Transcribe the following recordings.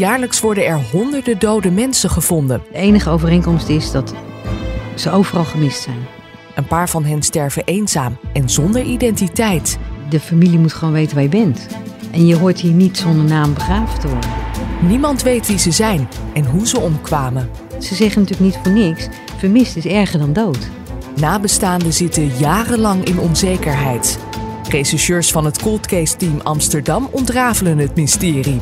Jaarlijks worden er honderden dode mensen gevonden. De enige overeenkomst is dat ze overal gemist zijn. Een paar van hen sterven eenzaam en zonder identiteit. De familie moet gewoon weten waar je bent. En je hoort hier niet zonder naam begraven te worden. Niemand weet wie ze zijn en hoe ze omkwamen. Ze zeggen natuurlijk niet voor niks. Vermist is erger dan dood. Nabestaanden zitten jarenlang in onzekerheid. Rechercheurs van het Cold Case Team Amsterdam ontrafelen het mysterie.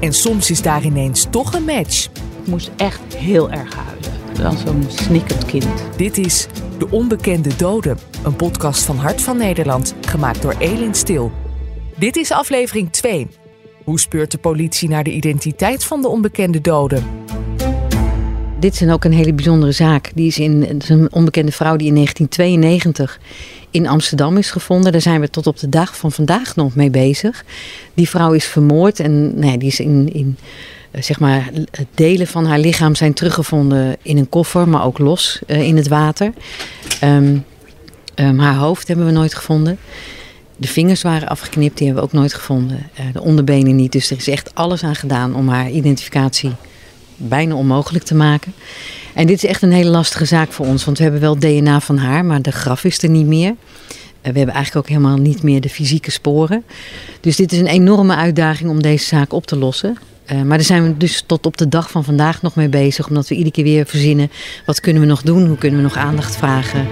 En soms is daar ineens toch een match. Ik moest echt heel erg huilen. Als zo'n snikkend kind. Dit is De Onbekende Doden, een podcast van Hart van Nederland, gemaakt door Elin Stil. Dit is aflevering 2. Hoe speurt de politie naar de identiteit van de onbekende doden? Dit is ook een hele bijzondere zaak. Die is, in, een onbekende vrouw die in 1992 in Amsterdam is gevonden. Daar zijn we tot op de dag van vandaag nog mee bezig. Die vrouw is vermoord en nee, nou die is in, in eh, zeg maar, delen van haar lichaam zijn teruggevonden in een koffer, maar ook los uh, in het water. Um, um, haar hoofd hebben we nooit gevonden. De vingers waren afgeknipt, die hebben we ook nooit gevonden. Uh, de onderbenen niet. Dus er is echt alles aan gedaan om haar identificatie bijna onmogelijk te maken. En dit is echt een hele lastige zaak voor ons, want we hebben wel DNA van haar, maar de graf is er niet meer. We hebben eigenlijk ook helemaal niet meer de fysieke sporen. Dus dit is een enorme uitdaging om deze zaak op te lossen. Uh, maar daar zijn we dus tot op de dag van vandaag nog mee bezig, omdat we iedere keer weer verzinnen: wat kunnen we nog doen? Hoe kunnen we nog aandacht vragen?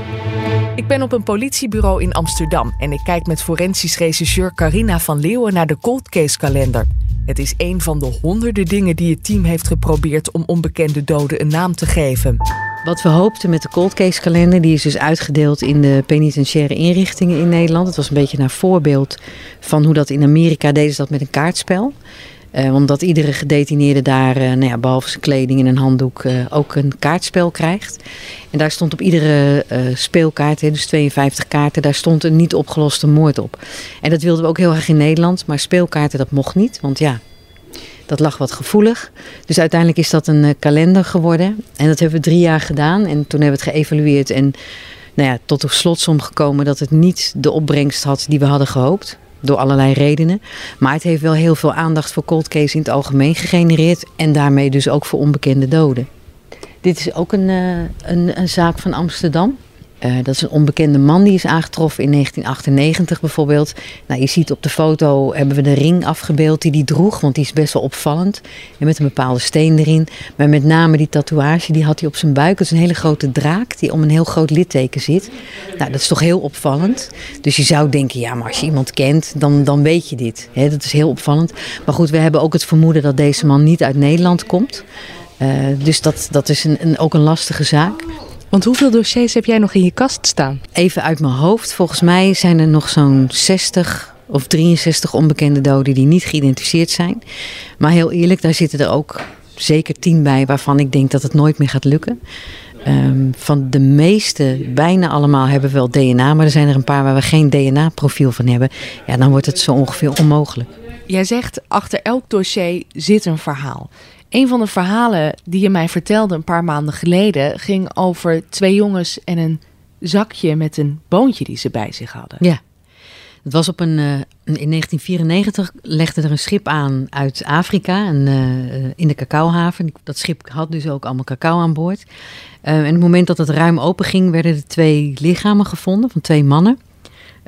Ik ben op een politiebureau in Amsterdam en ik kijk met forensisch rechercheur Carina van Leeuwen naar de cold case kalender. Het is een van de honderden dingen die het team heeft geprobeerd om onbekende doden een naam te geven. Wat we hoopten met de cold case kalender, die is dus uitgedeeld in de penitentiaire inrichtingen in Nederland. Het was een beetje naar voorbeeld van hoe dat in Amerika deden ze dat met een kaartspel. Uh, omdat iedere gedetineerde daar, uh, nou ja, behalve zijn kleding en een handdoek, uh, ook een kaartspel krijgt. En daar stond op iedere speelkaart, hè, dus 52 kaarten, daar stond een niet opgeloste moord op. En dat wilden we ook heel erg in Nederland, maar speelkaarten dat mocht niet, want ja, dat lag wat gevoelig. Dus uiteindelijk is dat een kalender geworden. En dat hebben we drie jaar gedaan en toen hebben we het geëvalueerd en nou ja, tot de slotsom gekomen dat het niet de opbrengst had die we hadden gehoopt door allerlei redenen. Maar het heeft wel heel veel aandacht voor cold case in het algemeen gegenereerd. En daarmee dus ook voor onbekende doden. Dit is ook een, uh, een, een zaak van Amsterdam. Uh, dat is een onbekende man die is aangetroffen in 1998 bijvoorbeeld. Nou, je ziet op de foto hebben we de ring afgebeeld die hij droeg, want die is best wel opvallend. En met een bepaalde steen erin. Maar met name die tatoeage, die had hij op zijn buik. Dat is een hele grote draak die om een heel groot litteken zit. Nou, dat is toch heel opvallend. Dus je zou denken, ja, maar als je iemand kent, dan, dan weet je dit. Dat is heel opvallend. Maar goed, we hebben ook het vermoeden dat deze man niet uit Nederland komt. Uh, dus dat, dat is een, een, ook een lastige zaak. Want hoeveel dossiers heb jij nog in je kast staan? Even uit mijn hoofd. Volgens mij zijn er nog zo'n 60 of 63 onbekende doden die niet geïdentificeerd zijn. Maar heel eerlijk, daar zitten er ook zeker 10 bij waarvan ik denk dat het nooit meer gaat lukken. Um, van de meeste, bijna allemaal, hebben we wel DNA. Maar er zijn er een paar waar we geen DNA-profiel van hebben. Ja, dan wordt het zo ongeveer onmogelijk. Jij zegt, achter elk dossier zit een verhaal. Een van de verhalen die je mij vertelde een paar maanden geleden ging over twee jongens en een zakje met een boontje die ze bij zich hadden. Ja. Het was op een, uh, in 1994 legde er een schip aan uit Afrika en, uh, in de cacaohaven. Dat schip had dus ook allemaal cacao aan boord. Uh, en op het moment dat het ruim open ging, werden er twee lichamen gevonden van twee mannen.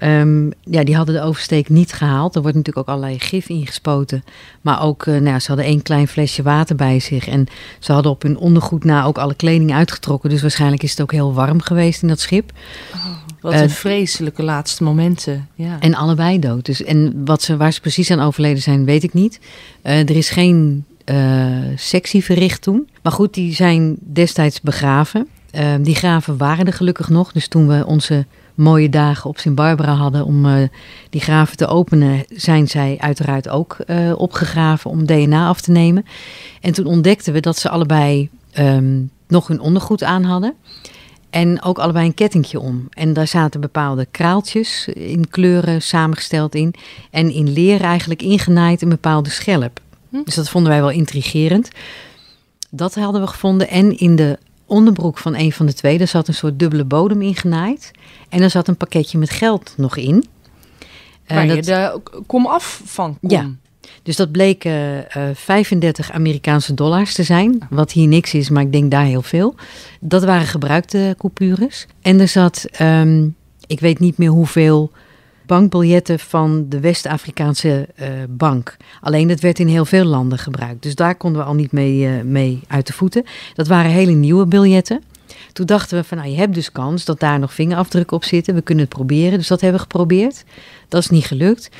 Um, ja, die hadden de oversteek niet gehaald. Er wordt natuurlijk ook allerlei gif ingespoten. Maar ook, uh, nou, ze hadden één klein flesje water bij zich. En ze hadden op hun ondergoed na ook alle kleding uitgetrokken. Dus waarschijnlijk is het ook heel warm geweest in dat schip. Oh, wat een uh, vreselijke laatste momenten. Ja. En allebei dood. Dus, en wat ze, waar ze precies aan overleden zijn, weet ik niet. Uh, er is geen sectie verricht toen. Maar goed, die zijn destijds begraven. Ehm, die graven waren er gelukkig nog. Dus toen we onze mooie dagen op Sint Barbara hadden om uh, die graven te openen, zijn zij uiteraard ook uh, opgegraven om DNA af te nemen. En toen ontdekten we dat ze allebei um, nog hun ondergoed aan hadden. En ook allebei een kettingje om. En daar zaten bepaalde kraaltjes in kleuren samengesteld in. En in leer eigenlijk ingenaaid een bepaalde schelp. Hm. Dus dat vonden wij wel intrigerend. Dat hadden we gevonden. En in de onderbroek van een van de twee. Daar zat een soort dubbele bodem in genaaid. En er zat een pakketje met geld nog in. Waar uh, dat... je de kom af van kon. Ja, Dus dat bleken uh, 35 Amerikaanse dollars te zijn. Wat hier niks is, maar ik denk daar heel veel. Dat waren gebruikte coupures. En er zat, um, ik weet niet meer hoeveel bankbiljetten van de West-Afrikaanse uh, bank. Alleen dat werd in heel veel landen gebruikt. Dus daar konden we al niet mee, uh, mee uit de voeten. Dat waren hele nieuwe biljetten. Toen dachten we van, nou, je hebt dus kans dat daar nog vingerafdrukken op zitten. We kunnen het proberen. Dus dat hebben we geprobeerd. Dat is niet gelukt.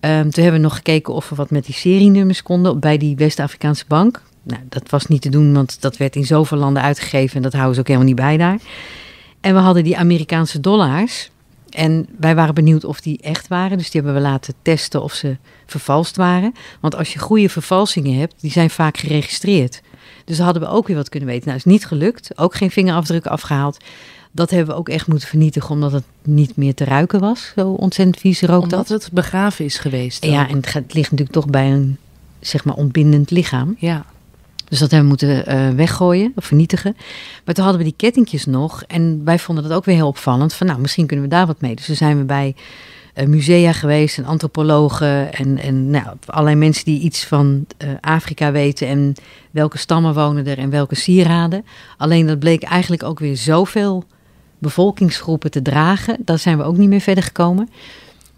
Um, toen hebben we nog gekeken of we wat met die serienummers konden bij die West-Afrikaanse bank. Nou, dat was niet te doen, want dat werd in zoveel landen uitgegeven en dat houden ze ook helemaal niet bij daar. En we hadden die Amerikaanse dollars. En wij waren benieuwd of die echt waren. Dus die hebben we laten testen of ze vervalst waren. Want als je goede vervalsingen hebt, die zijn vaak geregistreerd. Dus hadden we ook weer wat kunnen weten. Nou, is niet gelukt. Ook geen vingerafdrukken afgehaald. Dat hebben we ook echt moeten vernietigen, omdat het niet meer te ruiken was. Zo ontzettend vies rook omdat dat. het begraven is geweest. Ja, ook. en het, gaat, het ligt natuurlijk toch bij een, zeg maar, ontbindend lichaam. Ja. Dus dat hebben we moeten uh, weggooien of vernietigen. Maar toen hadden we die kettingjes nog. En wij vonden dat ook weer heel opvallend. Van nou, misschien kunnen we daar wat mee. Dus toen zijn we bij uh, musea geweest en antropologen. En, en nou, mensen die iets van uh, Afrika weten. En welke stammen wonen er en welke sieraden. Alleen dat bleek eigenlijk ook weer zoveel bevolkingsgroepen te dragen. Daar zijn we ook niet meer verder gekomen.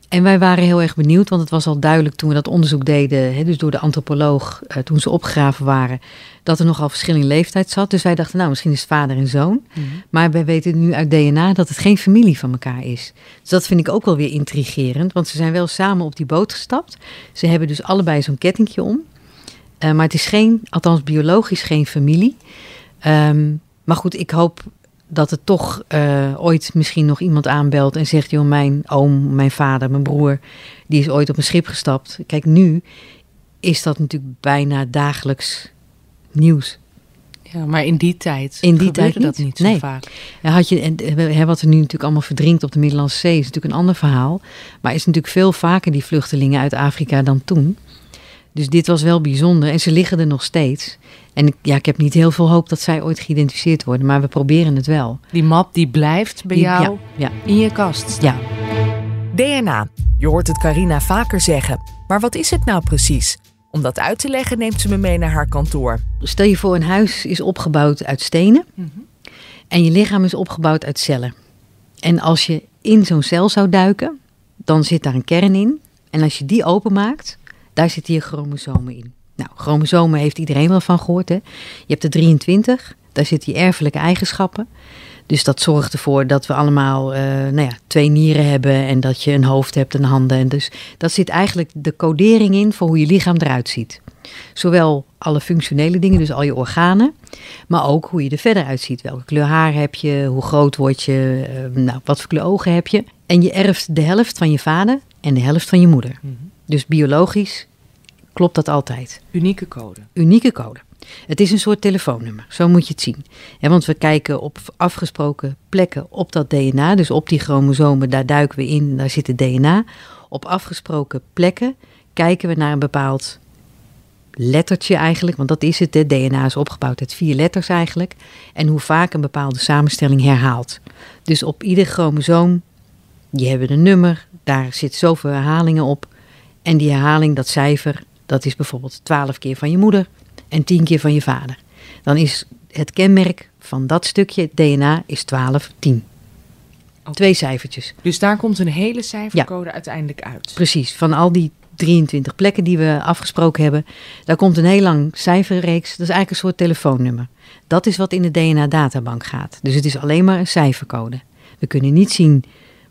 En wij waren heel erg benieuwd, want het was al duidelijk toen we dat onderzoek deden, hè, dus door de antropoloog, uh, toen ze opgegraven waren, dat er nogal verschil in leeftijd zat. Dus wij dachten, nou, misschien is het vader en zoon. Mm -hmm. Maar wij weten nu uit DNA dat het geen familie van elkaar is. Dus dat vind ik ook wel weer intrigerend, want ze zijn wel samen op die boot gestapt. Ze hebben dus allebei zo'n kettingje om. Uh, maar het is geen, althans biologisch geen familie. Um, maar goed, ik hoop dat het toch uh, ooit misschien nog iemand aanbelt en zegt: joh, mijn oom, mijn vader, mijn broer, die is ooit op een schip gestapt. Kijk, nu is dat natuurlijk bijna dagelijks nieuws. Ja, maar in die tijd in die tijd dat niet zo nee. vaak. Had je, en, wat er nu natuurlijk allemaal verdrinkt op de Middellandse Zee is natuurlijk een ander verhaal. Maar is natuurlijk veel vaker die vluchtelingen uit Afrika dan toen. Dus dit was wel bijzonder en ze liggen er nog steeds. En ik, ja, ik heb niet heel veel hoop dat zij ooit geïdentificeerd worden, maar we proberen het wel. Die map die blijft bij Die- jou ja, ja. in je kast staan. DNA. Je hoort het Carina vaker zeggen. Maar wat is het nou precies? Om dat uit te leggen neemt ze me mee naar haar kantoor. Stel je voor, een huis is opgebouwd uit stenen en je lichaam is opgebouwd uit cellen. En als je in zo'n cel zou duiken, dan zit daar een kern in. En als je die openmaakt, daar zitten je chromosomen in. Nou, chromosomen heeft iedereen wel van gehoord. Hè? Je hebt er 23, daar zitten je erfelijke eigenschappen. Dus dat zorgt ervoor dat we allemaal eh, nou ja, twee nieren hebben en dat je een hoofd hebt en handen. En dus dat zit eigenlijk de codering in voor hoe je lichaam eruit ziet. Zowel alle functionele dingen, dus al je organen, maar ook hoe je er verder uitziet. Welke kleur haar heb je, hoe groot word je, eh, nou, wat voor kleur ogen heb je. En je erft de helft van je vader en de helft van je moeder. Dus biologisch klopt dat altijd Unieke code. unieke code. Het is een soort telefoonnummer, zo moet je het zien. Ja, want we kijken op afgesproken plekken op dat DNA, dus op die chromosomen, daar duiken we in, daar zit het DNA. Op afgesproken plekken kijken we naar een bepaald lettertje eigenlijk, want dat is het. hè. DNA is opgebouwd uit vier letters eigenlijk. En hoe vaak een bepaalde samenstelling herhaalt. Dus op ieder chromosoom, die hebben een nummer, daar zit zoveel herhalingen op. En die herhaling, dat cijfer, dat is bijvoorbeeld 12 keer van je moeder en 10 keer van je vader. Dan is het kenmerk van dat stukje DNA is 12, 10. Oké. Twee cijfertjes. Dus daar komt een hele cijfercode uiteindelijk uit. Precies, van al die 23 plekken die we afgesproken hebben, daar komt een heel lang cijferreeks. Dat is eigenlijk een soort telefoonnummer. Dat is wat in de DNA-databank gaat. Dus het is alleen maar een cijfercode. We kunnen niet zien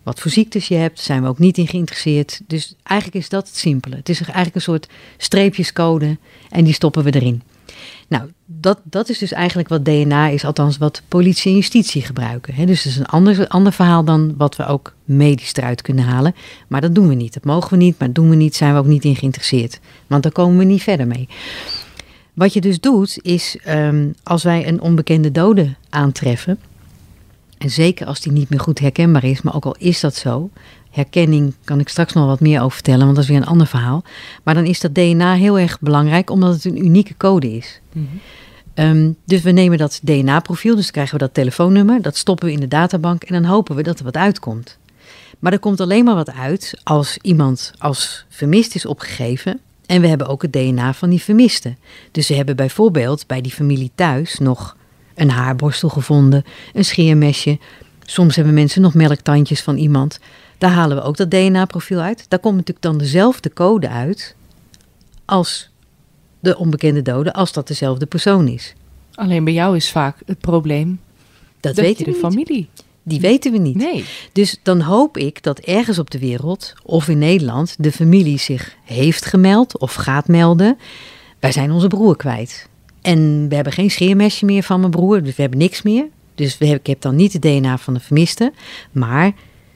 wat voor ziektes je hebt, zijn we ook niet in geïnteresseerd. Dus eigenlijk is dat het simpele. Het is eigenlijk een soort streepjescode en die stoppen we erin. Nou, dat, dat is dus eigenlijk wat DNA is, althans wat politie en justitie gebruiken. Dus het is een ander, ander verhaal dan wat we ook medisch eruit kunnen halen. Maar dat doen we niet. Dat mogen we niet, maar dat doen we niet, zijn we ook niet in geïnteresseerd. Want daar komen we niet verder mee. Wat je dus doet, is ehm, als wij een onbekende dode aantreffen, en zeker als die niet meer goed herkenbaar is, maar ook al is dat zo, herkenning kan ik straks nog wat meer over vertellen, want dat is weer een ander verhaal. Maar dan is dat DNA heel erg belangrijk, omdat het een unieke code is. Um, dus we nemen dat DNA-profiel, dus krijgen we dat telefoonnummer, dat stoppen we in de databank en dan hopen we dat er wat uitkomt. Maar er komt alleen maar wat uit als iemand als vermist is opgegeven En we hebben ook het DNA van die vermisten. Dus we hebben bijvoorbeeld bij die familie thuis nog een haarborstel gevonden, een scheermesje. Soms hebben mensen nog melktandjes van iemand. Daar halen we ook dat DNA-profiel uit. Daar komt natuurlijk dan dezelfde code uit als de onbekende dode, als dat dezelfde persoon is. Alleen bij jou is vaak het probleem Dat, dat weten je we de niet. familie. Die weten we niet. Nee. Dus dan hoop ik dat ergens op de wereld of in Nederland de familie zich heeft gemeld of gaat melden. Wij zijn onze broer kwijt. En we hebben geen scheermesje meer van mijn broer, dus we hebben niks meer. Dus we ik heb dan niet het DNA van de vermiste, maar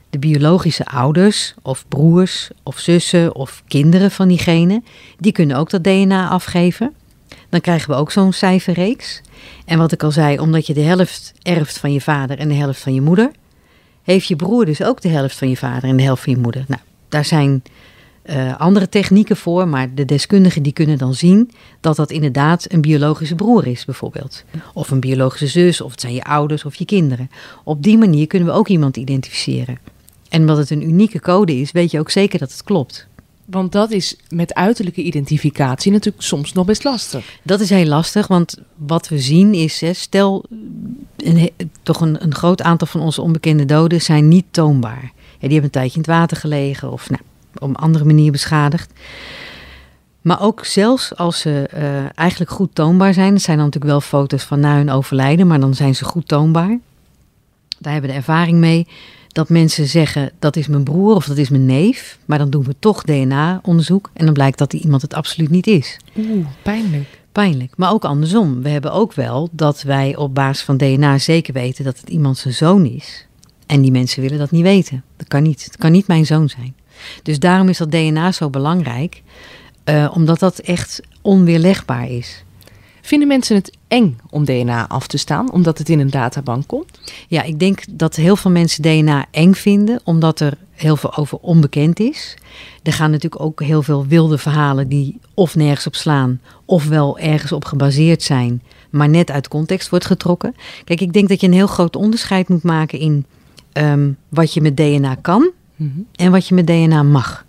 de biologische ouders of broers of zussen of kinderen van diegene, die kunnen ook dat DNA afgeven. Dan krijgen we ook zo'n cijferreeks. En wat ik al zei, omdat je de helft erft van je vader en de helft van je moeder, heeft je broer dus ook de helft van je vader en de helft van je moeder. Nou, daar zijn eh, andere technieken voor, maar de deskundigen die kunnen dan zien dat dat inderdaad een biologische broer is, bijvoorbeeld. Of een biologische zus, of het zijn je ouders of je kinderen. Op die manier kunnen we ook iemand identificeren. En omdat het een unieke code is, weet je ook zeker dat het klopt. Want dat is met uiterlijke identificatie natuurlijk soms nog best lastig. Dat is heel lastig, want wat we zien is, hè, stel, een, toch een, een groot aantal van onze onbekende doden zijn niet toonbaar. Ja, die hebben een tijdje in het water gelegen of nou, op een andere manier beschadigd. Maar ook zelfs als ze eh, eigenlijk goed toonbaar zijn, het zijn dan natuurlijk wel foto's van na hun overlijden, maar dan zijn ze goed toonbaar. Daar hebben we de ervaring mee dat mensen zeggen dat is mijn broer of dat is mijn neef, maar dan doen we toch DNA-onderzoek en dan blijkt dat die iemand het absoluut niet is Oeh, pijnlijk. pijnlijk. Maar ook andersom. We hebben ook wel dat wij op basis van DNA zeker weten dat het iemand zijn zoon is. En die mensen willen dat niet weten. Dat kan niet. Het kan niet mijn zoon zijn. Dus daarom is dat DNA zo belangrijk. eh, omdat dat echt onweerlegbaar is. Vinden mensen het eng om DNA af te staan, omdat het in een databank komt? Ja, ik denk dat heel veel mensen DNA eng vinden, omdat er heel veel over onbekend is. Er gaan natuurlijk ook heel veel wilde verhalen die of nergens op slaan, of wel ergens op gebaseerd zijn, maar net uit context wordt getrokken. Kijk, ik denk dat je een heel groot onderscheid moet maken in ehm, wat je met DNA kan en wat je met DNA mag.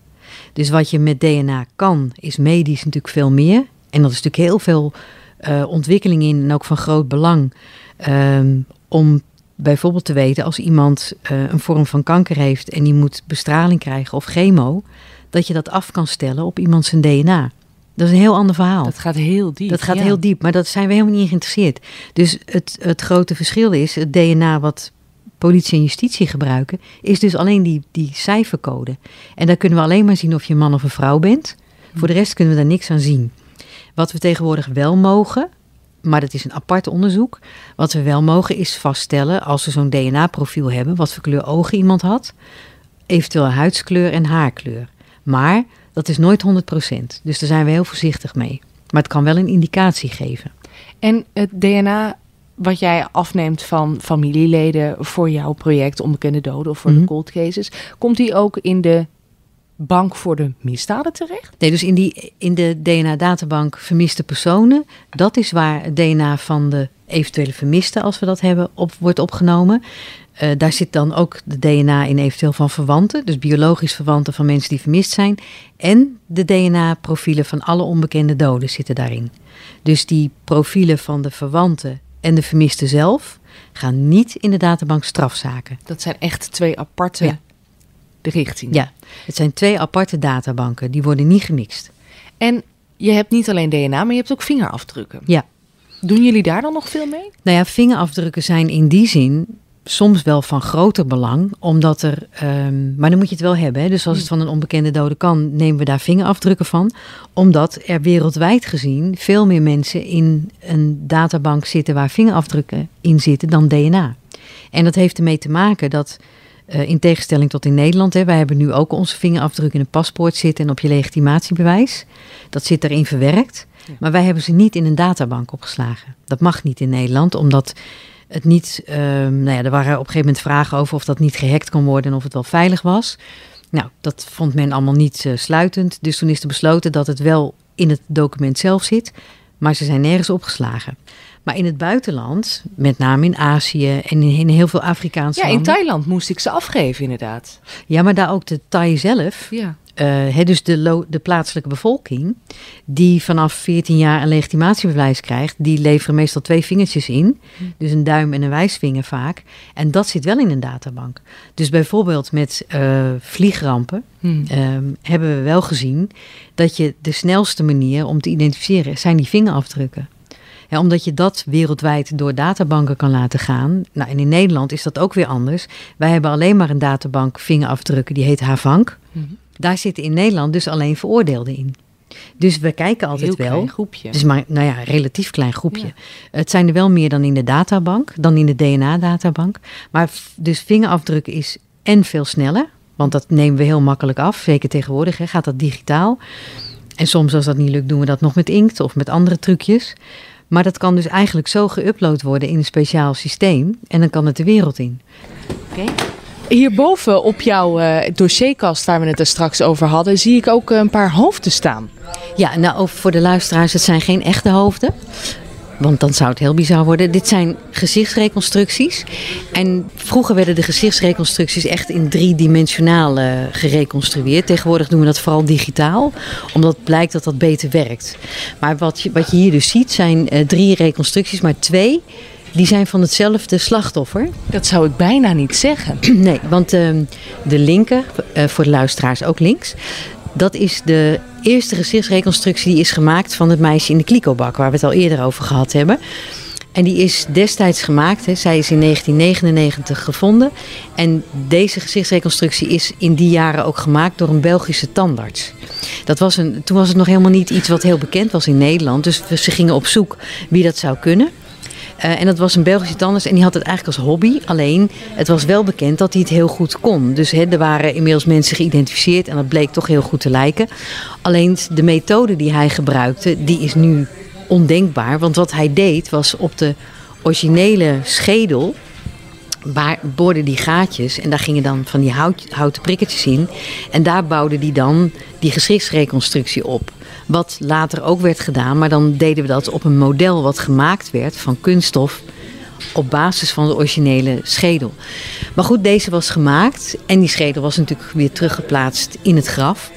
Dus wat je met DNA kan, is medisch natuurlijk veel meer. En dat is natuurlijk heel veel eh, ontwikkeling in en ook van groot belang. ehm, om bijvoorbeeld te weten als iemand eh, een vorm van kanker heeft en die moet bestraling krijgen of chemo, dat je dat af kan stellen op iemand zijn DNA. Dat is een heel ander verhaal. Dat gaat heel diep. Dat gaat ja. heel diep, maar dat zijn we helemaal niet in geïnteresseerd. Dus het, het grote verschil is, het DNA wat politie en justitie gebruiken, is dus alleen die, die cijfercode. En daar kunnen we alleen maar zien of je een man of een vrouw bent. Voor de rest kunnen we daar niks aan zien. Wat we tegenwoordig wel mogen, maar dat is een apart onderzoek. Wat we wel mogen is vaststellen, als we zo'n DNA-profiel hebben, wat voor kleur ogen iemand had, eventueel huidskleur en haarkleur. Maar dat is nooit 100%. Dus daar zijn we heel voorzichtig mee. Maar het kan wel een indicatie geven. En het DNA wat jij afneemt van familieleden voor jouw project Onbekende Doden of voor Mhm. de cold cases, komt die ook in de bank voor de misdaden terecht? Nee, dus in, die, in de DNA-databank vermiste personen, dat is waar het DNA van de eventuele vermiste, als we dat hebben, op, wordt opgenomen. Eh, daar zit dan ook de DNA in eventueel van verwanten, dus biologisch verwanten van mensen die vermist zijn. En de DNA-profielen van alle onbekende doden zitten daarin. Dus die profielen van de verwanten en de vermiste zelf gaan niet in de databank strafzaken. Dat zijn echt twee aparte Ja. richtingen. Ja, het zijn twee aparte databanken, die worden niet gemixt. En je hebt niet alleen DNA, maar je hebt ook vingerafdrukken. Ja. Doen jullie daar dan nog veel mee? Nou ja, vingerafdrukken zijn in die zin soms wel van groter belang, omdat er. ehm, maar dan moet je het wel hebben. Hè? Dus als het van een onbekende dode kan, nemen we daar vingerafdrukken van. Omdat er wereldwijd gezien veel meer mensen in een databank zitten waar vingerafdrukken in zitten dan DNA. En dat heeft ermee te maken dat. eh, in tegenstelling tot in Nederland, hè, wij hebben nu ook onze vingerafdruk in een paspoort zitten en op je legitimatiebewijs. Dat zit erin verwerkt. Ja. Maar wij hebben ze niet in een databank opgeslagen. Dat mag niet in Nederland, omdat het niet. ehm, nou ja, er waren op een gegeven moment vragen over of dat niet gehackt kon worden en of het wel veilig was. Nou, dat vond men allemaal niet eh, sluitend. Dus toen is er besloten dat het wel in het document zelf zit, maar ze zijn nergens opgeslagen. Maar in het buitenland, met name in Azië en in, in heel veel Afrikaanse Ja, in landen. Thailand moest ik ze afgeven inderdaad. Ja, maar daar ook de Thai zelf Ja. Uh, dus de, de, plaatselijke bevolking, die vanaf 14 jaar een legitimatiebewijs krijgt, die leveren meestal twee vingertjes in. Dus een duim en een wijsvinger vaak. En dat zit wel in een databank. Dus bijvoorbeeld met uh, vliegrampen hmm. Ehm, hebben we wel gezien dat je de snelste manier om te identificeren zijn die vingerafdrukken. Ja, omdat je dat wereldwijd door databanken kan laten gaan. Nou, en in Nederland is dat ook weer anders. Wij hebben alleen maar een databank vingerafdrukken, die heet Havank. Mm Daar zitten in Nederland dus alleen veroordeelden in. Dus we kijken altijd Heel wel. Klein groepje. Dus maar, nou ja, relatief klein groepje. Het zijn er wel meer dan in de databank, dan in de DNA-databank. Maar dus vingerafdrukken is en veel sneller, want dat nemen we heel makkelijk af. Zeker tegenwoordig hè, gaat dat digitaal. En soms als dat niet lukt, doen we dat nog met inkt of met andere trucjes. Maar dat kan dus eigenlijk zo geüpload worden in een speciaal systeem. En dan kan het de wereld in. Oké. Hierboven op jouw uh, dossierkast, waar we het er straks over hadden, zie ik ook een paar hoofden staan. Ja, nou voor de luisteraars, het zijn geen echte hoofden. Want dan zou het heel bizar worden. Dit zijn gezichtsreconstructies. En vroeger werden de gezichtsreconstructies echt in driedimensionaal uh, gereconstrueerd. Tegenwoordig doen we dat vooral digitaal, omdat blijkt dat dat beter werkt. Maar wat je, wat je hier dus ziet zijn uh, drie reconstructies, maar twee die zijn van hetzelfde slachtoffer. Dat zou ik bijna niet zeggen. Nee, want uh, de linker, uh, voor de luisteraars ook links, dat is de eerste gezichtsreconstructie die is gemaakt van het meisje in de klikobak, waar we het al eerder over gehad hebben. En die is destijds gemaakt. Hè. Zij is in 1999 gevonden. En deze gezichtsreconstructie is in die jaren ook gemaakt door een Belgische tandarts. Dat was een, toen was het nog helemaal niet iets wat heel bekend was in Nederland. Dus ze gingen op zoek wie dat zou kunnen. Uh, en dat was een Belgische tandarts en die had het eigenlijk als hobby. Alleen, het was wel bekend dat hij het heel goed kon. Dus er waren inmiddels mensen geïdentificeerd en dat bleek toch heel goed te lijken. Alleen de methode die hij gebruikte, die is nu ondenkbaar. Want wat hij deed was op de originele schedel waar boorde die gaatjes en daar gingen dan van die hout, houten prikketjes in. En daar bouwde hij dan die gezichtsreconstructie op. Wat later ook werd gedaan, maar dan deden we dat op een model wat gemaakt werd van kunststof op basis van de originele schedel. Maar goed, deze was gemaakt en die schedel was natuurlijk weer teruggeplaatst in het graf.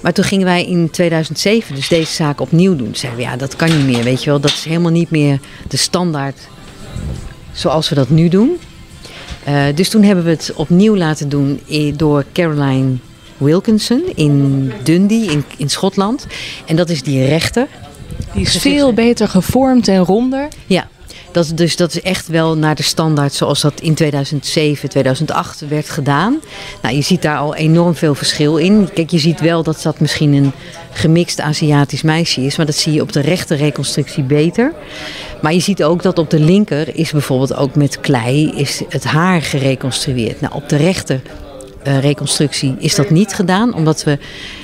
Maar toen gingen wij in 2007 dus deze zaak opnieuw doen. Zeiden we, ja, dat kan niet meer, weet je wel. Dat is helemaal niet meer de standaard zoals we dat nu doen. Uh, dus toen hebben we het opnieuw laten doen door Caroline Wilkinson in Dundee in, in Schotland. En dat is die rechter. Die is veel beter gevormd en ronder. Ja, dat, dus dat is echt wel naar de standaard zoals dat in 2007, 2008 werd gedaan. Nou, je ziet daar al enorm veel verschil in. Kijk, je ziet wel dat dat misschien een gemixt Aziatisch meisje is, maar dat zie je op de rechter reconstructie beter. Maar je ziet ook dat op de linker is bijvoorbeeld ook met klei is het haar gereconstrueerd. Nou, op de rechter reconstructie is dat niet gedaan, omdat we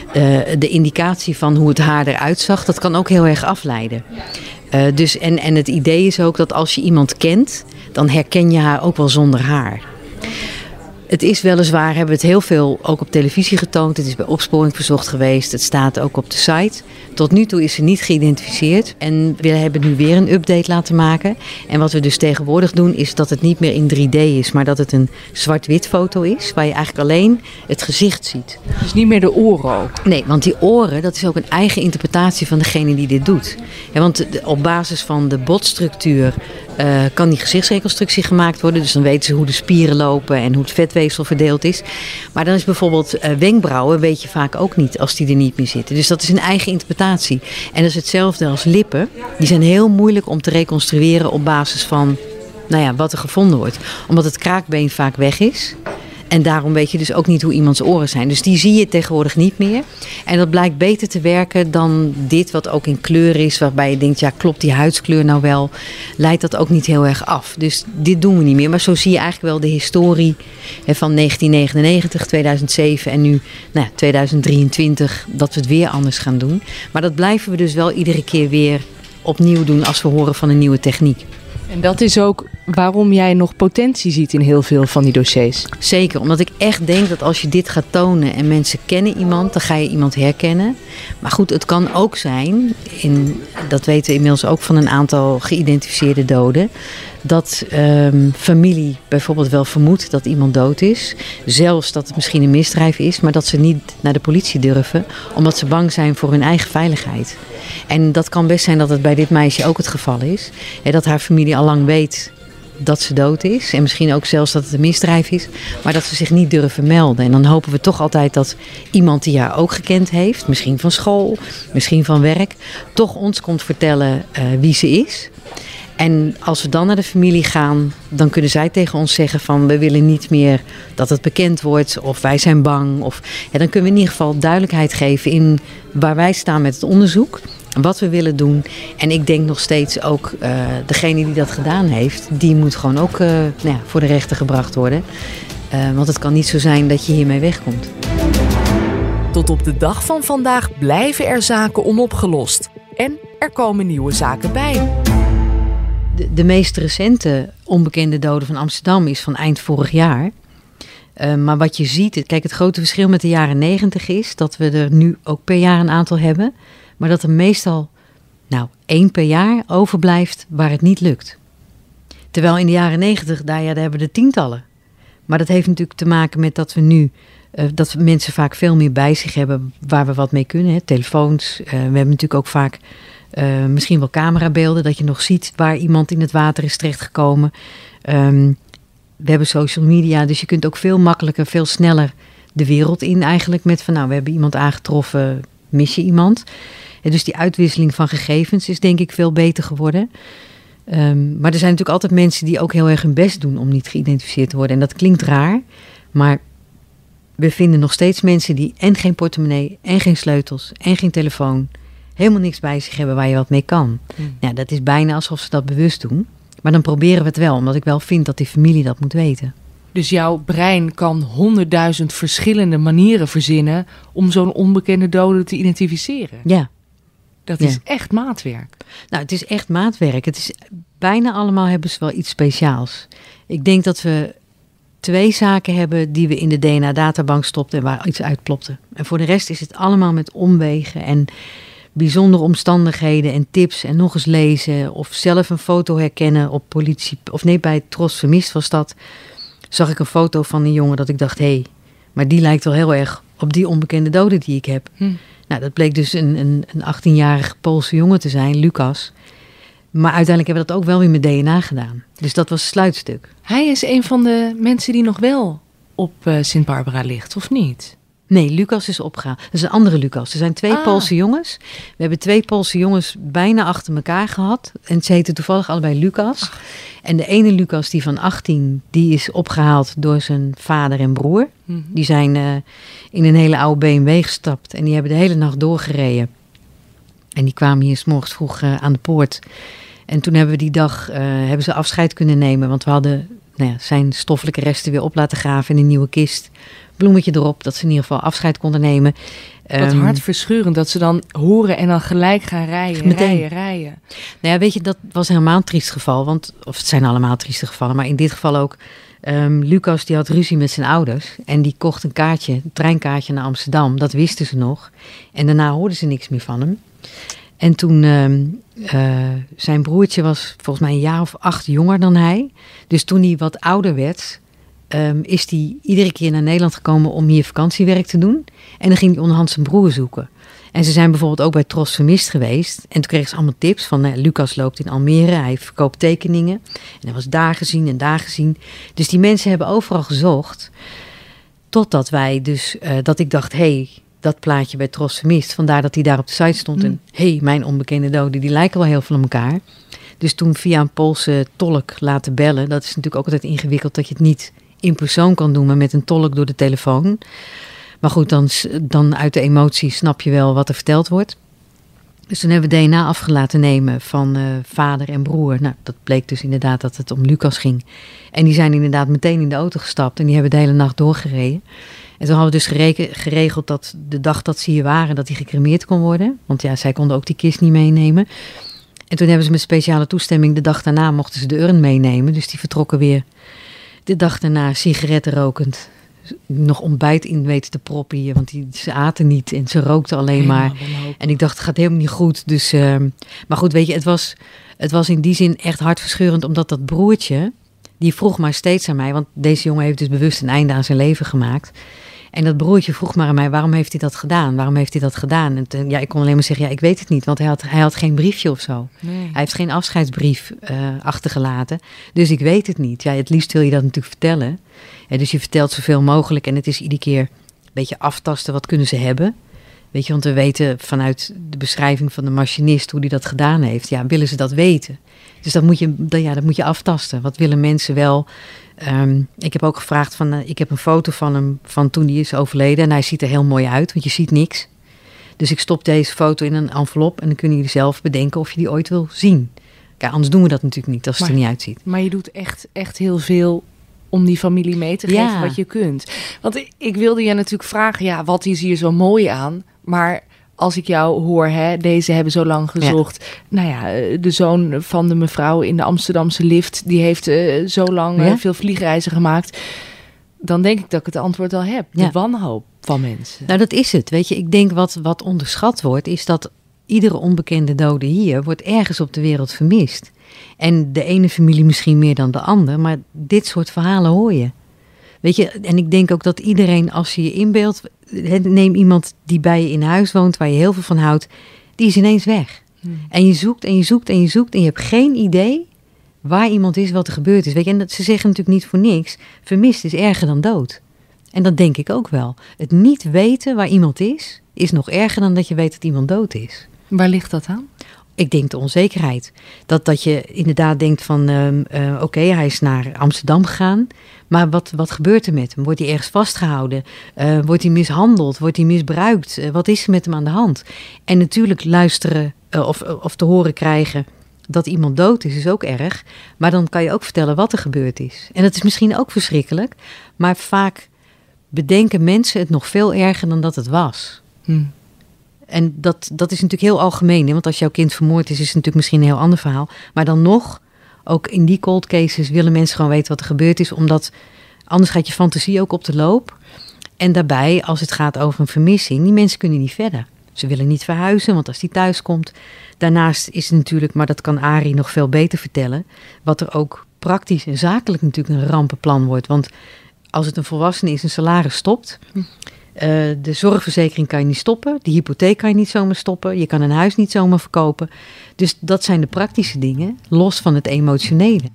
uh, de indicatie van hoe het haar eruit zag, dat kan ook heel erg afleiden. Uh, dus, en, en het idee is ook dat als je iemand kent, dan herken je haar ook wel zonder haar. Het is weliswaar, hebben we het heel veel ook op televisie getoond. Het is bij opsporing verzocht geweest. Het staat ook op de site. Tot nu toe is ze niet geïdentificeerd. En we hebben nu weer een update laten maken. En wat we dus tegenwoordig doen, is dat het niet meer in 3D is, maar dat het een zwart-wit foto is. Waar je eigenlijk alleen het gezicht ziet. Dus niet meer de oren ook? Nee, want die oren, dat is ook een eigen interpretatie van degene die dit doet. Ja, want op basis van de botstructuur uh, kan die gezichtsreconstructie gemaakt worden. Dus dan weten ze hoe de spieren lopen en hoe het vetweefsel verdeeld is. Maar dan is bijvoorbeeld uh, wenkbrauwen, weet je vaak ook niet als die er niet meer zitten. Dus dat is een eigen interpretatie. En dat is hetzelfde als lippen. Die zijn heel moeilijk om te reconstrueren op basis van nou ja, wat er gevonden wordt. Omdat het kraakbeen vaak weg is. En daarom weet je dus ook niet hoe iemands oren zijn. Dus die zie je tegenwoordig niet meer. En dat blijkt beter te werken dan dit, wat ook in kleur is. Waarbij je denkt, ja, klopt die huidskleur nou wel? Leidt dat ook niet heel erg af. Dus dit doen we niet meer. Maar zo zie je eigenlijk wel de historie van 1999, 2007 en nu nou, 2023. Dat we het weer anders gaan doen. Maar dat blijven we dus wel iedere keer weer opnieuw doen als we horen van een nieuwe techniek. En dat is ook waarom jij nog potentie ziet in heel veel van die dossiers. Zeker, omdat ik echt denk dat als je dit gaat tonen en mensen kennen iemand, dan ga je iemand herkennen. Maar goed, het kan ook zijn, in dat weten we inmiddels ook van een aantal geïdentificeerde doden, dat um, familie bijvoorbeeld wel vermoedt dat iemand dood is. Zelfs dat het misschien een misdrijf is, maar dat ze niet naar de politie durven, omdat ze bang zijn voor hun eigen veiligheid. En dat kan best zijn dat het bij dit meisje ook het geval is. Hè, dat haar familie al lang weet dat ze dood is. En misschien ook zelfs dat het een misdrijf is. Maar dat ze zich niet durven melden. En dan hopen we toch altijd dat iemand die haar ook gekend heeft. Misschien van school, misschien van werk. Toch ons komt vertellen uh, wie ze is. En als we dan naar de familie gaan, dan kunnen zij tegen ons zeggen van we willen niet meer dat het bekend wordt of wij zijn bang. Of, ja, dan kunnen we in ieder geval duidelijkheid geven in waar wij staan met het onderzoek wat we willen doen. En ik denk nog steeds ook, uh, degene die dat gedaan heeft, die moet gewoon ook uh, nou ja, voor de rechter gebracht worden. Uh, want het kan niet zo zijn dat je hiermee wegkomt. Tot op de dag van vandaag blijven er zaken onopgelost. En er komen nieuwe zaken bij. De, de meest recente onbekende dode van Amsterdam is van eind vorig jaar. Uh, maar wat je ziet, kijk, het grote verschil met de jaren negentig is dat we er nu ook per jaar een aantal hebben maar dat er meestal nou, één per jaar overblijft waar het niet lukt. Terwijl in de jaren negentig, daar, ja, daar hebben we de tientallen. Maar dat heeft natuurlijk te maken met dat we nu, uh, dat mensen vaak veel meer bij zich hebben waar we wat mee kunnen. Hè. Telefoons, uh, we hebben natuurlijk ook vaak uh, misschien wel camerabeelden, dat je nog ziet waar iemand in het water is terechtgekomen. Um, we hebben social media, dus je kunt ook veel makkelijker, veel sneller de wereld in eigenlijk met van nou, we hebben iemand aangetroffen, mis je iemand. En dus die uitwisseling van gegevens is denk ik veel beter geworden. Um, maar er zijn natuurlijk altijd mensen die ook heel erg hun best doen om niet geïdentificeerd te worden. En dat klinkt raar, maar we vinden nog steeds mensen die en geen portemonnee, en geen sleutels, en geen telefoon, helemaal niks bij zich hebben waar je wat mee kan. Mm. Ja, dat is bijna alsof ze dat bewust doen. Maar dan proberen we het wel, omdat ik wel vind dat die familie dat moet weten. Dus jouw brein kan honderdduizend verschillende manieren verzinnen om zo'n onbekende dode te identificeren. Ja, dat is echt maatwerk. Nou, het is echt maatwerk. Het is bijna allemaal hebben ze wel iets speciaals. Ik denk dat we twee zaken hebben die we in de DNA-databank stopten en waar iets uitplopte. En voor de rest is het allemaal met omwegen en bijzondere omstandigheden en tips en nog eens lezen of zelf een foto herkennen op politie of nee bij Tros vermist was dat zag ik een foto van een jongen dat ik dacht hé, hey, maar die lijkt wel heel erg op die onbekende dode die ik heb. Hm. Nou, dat bleek dus een, een, een 18-jarige Poolse jongen te zijn, Lucas. Maar uiteindelijk hebben we dat ook wel weer met DNA gedaan. Dus dat was het sluitstuk. Hij is een van de mensen die nog wel op uh, Sint-Barbara ligt, of niet? Nee, Lucas is opgehaald. Dat is een andere Lucas. Er zijn twee ah. Poolse jongens. We hebben twee Poolse jongens bijna achter elkaar gehad. En ze heten toevallig allebei Lucas. En de ene Lucas, die van 18, die is opgehaald door zijn vader en broer. Mm -hmm. Die zijn uh, in een hele oude BMW gestapt. En die hebben de hele nacht doorgereden. En die kwamen hier s morgens vroeg uh, aan de poort. En toen hebben we die dag uh, hebben ze afscheid kunnen nemen. Want we hadden nou ja, zijn stoffelijke resten weer op laten graven in een nieuwe kist bloemetje erop, dat ze in ieder geval afscheid konden nemen. Wat um, hartverscheurend dat ze dan horen en dan gelijk gaan rijden, meteen. rijden, rijden. Nou ja, weet je, dat was helemaal een triest geval. Want, of het zijn allemaal trieste gevallen, maar in dit geval ook. Um, Lucas die had ruzie met zijn ouders en die kocht een kaartje, een treinkaartje naar Amsterdam. Dat wisten ze nog. En daarna hoorden ze niks meer van hem. En toen, um, uh, zijn broertje was volgens mij een jaar of acht jonger dan hij. Dus toen hij wat ouder werd, um, is hij iedere keer naar Nederland gekomen om hier vakantiewerk te doen. En dan ging hij onderhand zijn broer zoeken. En ze zijn bijvoorbeeld ook bij Tros Vermist geweest. En toen kregen ze allemaal tips van uh, Lucas loopt in Almere, hij verkoopt tekeningen. En hij was daar gezien en daar gezien. Dus die mensen hebben overal gezocht. Totdat wij dus, uh, dat ik dacht, hé, hey, dat plaatje bij Tros Vermist. Vandaar dat hij daar op de site stond. Mm. En hé, hey, mijn onbekende doden, die lijken wel heel veel op elkaar. Dus toen via een Poolse tolk laten bellen. Dat is natuurlijk ook altijd ingewikkeld dat je het niet in persoon kan doen, maar met een tolk door de telefoon. Maar goed, dan, dan uit de emotie snap je wel wat er verteld wordt. Dus toen hebben we DNA afgelaten nemen van uh, vader en broer. Nou, dat bleek dus inderdaad dat het om Lucas ging. En die zijn inderdaad meteen in de auto gestapt en die hebben de hele nacht doorgereden. En toen hadden we dus geregeld dat de dag dat ze hier waren, dat hij gecremeerd kon worden. Want ja, zij konden ook die kist niet meenemen. En toen hebben ze met speciale toestemming de dag daarna mochten ze de urn meenemen. Dus die vertrokken weer de dag daarna sigaretten rokend nog ontbijt in weten te proppen hier. Want die, ze aten niet en ze rookten alleen maar. En ik dacht, het gaat helemaal niet goed. Dus, ehm, maar goed, weet je, het was, het was in die zin echt hartverscheurend. Omdat dat broertje, die vroeg maar steeds aan mij. Want deze jongen heeft dus bewust een einde aan zijn leven gemaakt. En dat broertje vroeg maar aan mij, waarom heeft hij dat gedaan? Waarom heeft hij dat gedaan? En toen, ja, ik kon alleen maar zeggen, ja, ik weet het niet. Want hij had, hij had geen briefje of zo. Nee. Hij heeft geen afscheidsbrief uh, achtergelaten. Dus ik weet het niet. Ja, het liefst wil je dat natuurlijk vertellen. En dus je vertelt zoveel mogelijk. En het is iedere keer een beetje aftasten, wat kunnen ze hebben? Weet je, want we weten vanuit de beschrijving van de machinist hoe die dat gedaan heeft. Ja, willen ze dat weten? Dus dat moet je, ja, dat moet je aftasten. Wat willen mensen wel? Um, ik heb ook gevraagd van, uh, ik heb een foto van hem van toen hij is overleden. En hij ziet er heel mooi uit, want je ziet niks. Dus ik stop deze foto in een envelop en dan kunnen jullie zelf bedenken of je die ooit wil zien. Kijk, anders doen we dat natuurlijk niet als het er niet uitziet. Maar je doet echt, echt heel veel om die familie mee te geven ja. wat je kunt. Want ik wilde je natuurlijk vragen, ja, wat is hier zo mooi aan? Maar als ik jou hoor, hè, deze hebben zo lang gezocht. Nou ja, eh, de zoon van de mevrouw in de Amsterdamse lift, die heeft uh, zo lang uh, veel vliegreizen gemaakt. Dan denk ik dat ik het antwoord al heb. De wanhoop van mensen. Nou, dat is het. Weet je, ik denk wat, wat onderschat wordt, is dat iedere onbekende dode hier wordt ergens op de wereld vermist. En de ene familie misschien meer dan de andere, maar dit soort verhalen hoor je. Weet je, en ik denk ook dat iedereen, als je je inbeeldt, neem iemand die bij je in huis woont, waar je heel veel van houdt, die is ineens weg. Hmm. En je zoekt en je zoekt en je zoekt en je hebt geen idee waar iemand is, wat er gebeurd is. Weet je, en dat, ze zeggen natuurlijk niet voor niks, vermist is erger dan dood. En dat denk ik ook wel. Het niet weten waar iemand is, is nog erger dan dat je weet dat iemand dood is. Waar ligt dat aan? Ik denk de onzekerheid. Dat, dat je inderdaad denkt van, uh, oké, hij is naar Amsterdam gegaan. Maar wat, wat gebeurt er met hem? Wordt hij ergens vastgehouden? Uh, wordt hij mishandeld? Wordt hij misbruikt? Uh, wat is er met hem aan de hand? En natuurlijk luisteren of, of te horen krijgen dat iemand dood is, is ook erg. Maar dan kan je ook vertellen wat er gebeurd is. En dat is misschien ook verschrikkelijk. Maar vaak bedenken mensen het nog veel erger dan dat het was. Hm. En dat, dat is natuurlijk heel algemeen. Hè? Want als jouw kind vermoord is, is het natuurlijk misschien een heel ander verhaal. Maar dan nog, ook in die cold cases willen mensen gewoon weten wat er gebeurd is. Omdat anders gaat je fantasie ook op de loop. En daarbij, als het gaat over een vermissing, die mensen kunnen niet verder. Ze willen niet verhuizen, want als die thuis komt. Daarnaast is het natuurlijk, maar dat kan Ari nog veel beter vertellen. Wat er ook praktisch en zakelijk natuurlijk een rampenplan wordt. Want als het een volwassene is, een salaris stopt. Uh, de zorgverzekering kan je niet stoppen. De hypotheek kan je niet zomaar stoppen. Je kan een huis niet zomaar verkopen. Dus dat zijn de praktische dingen, los van het emotionele.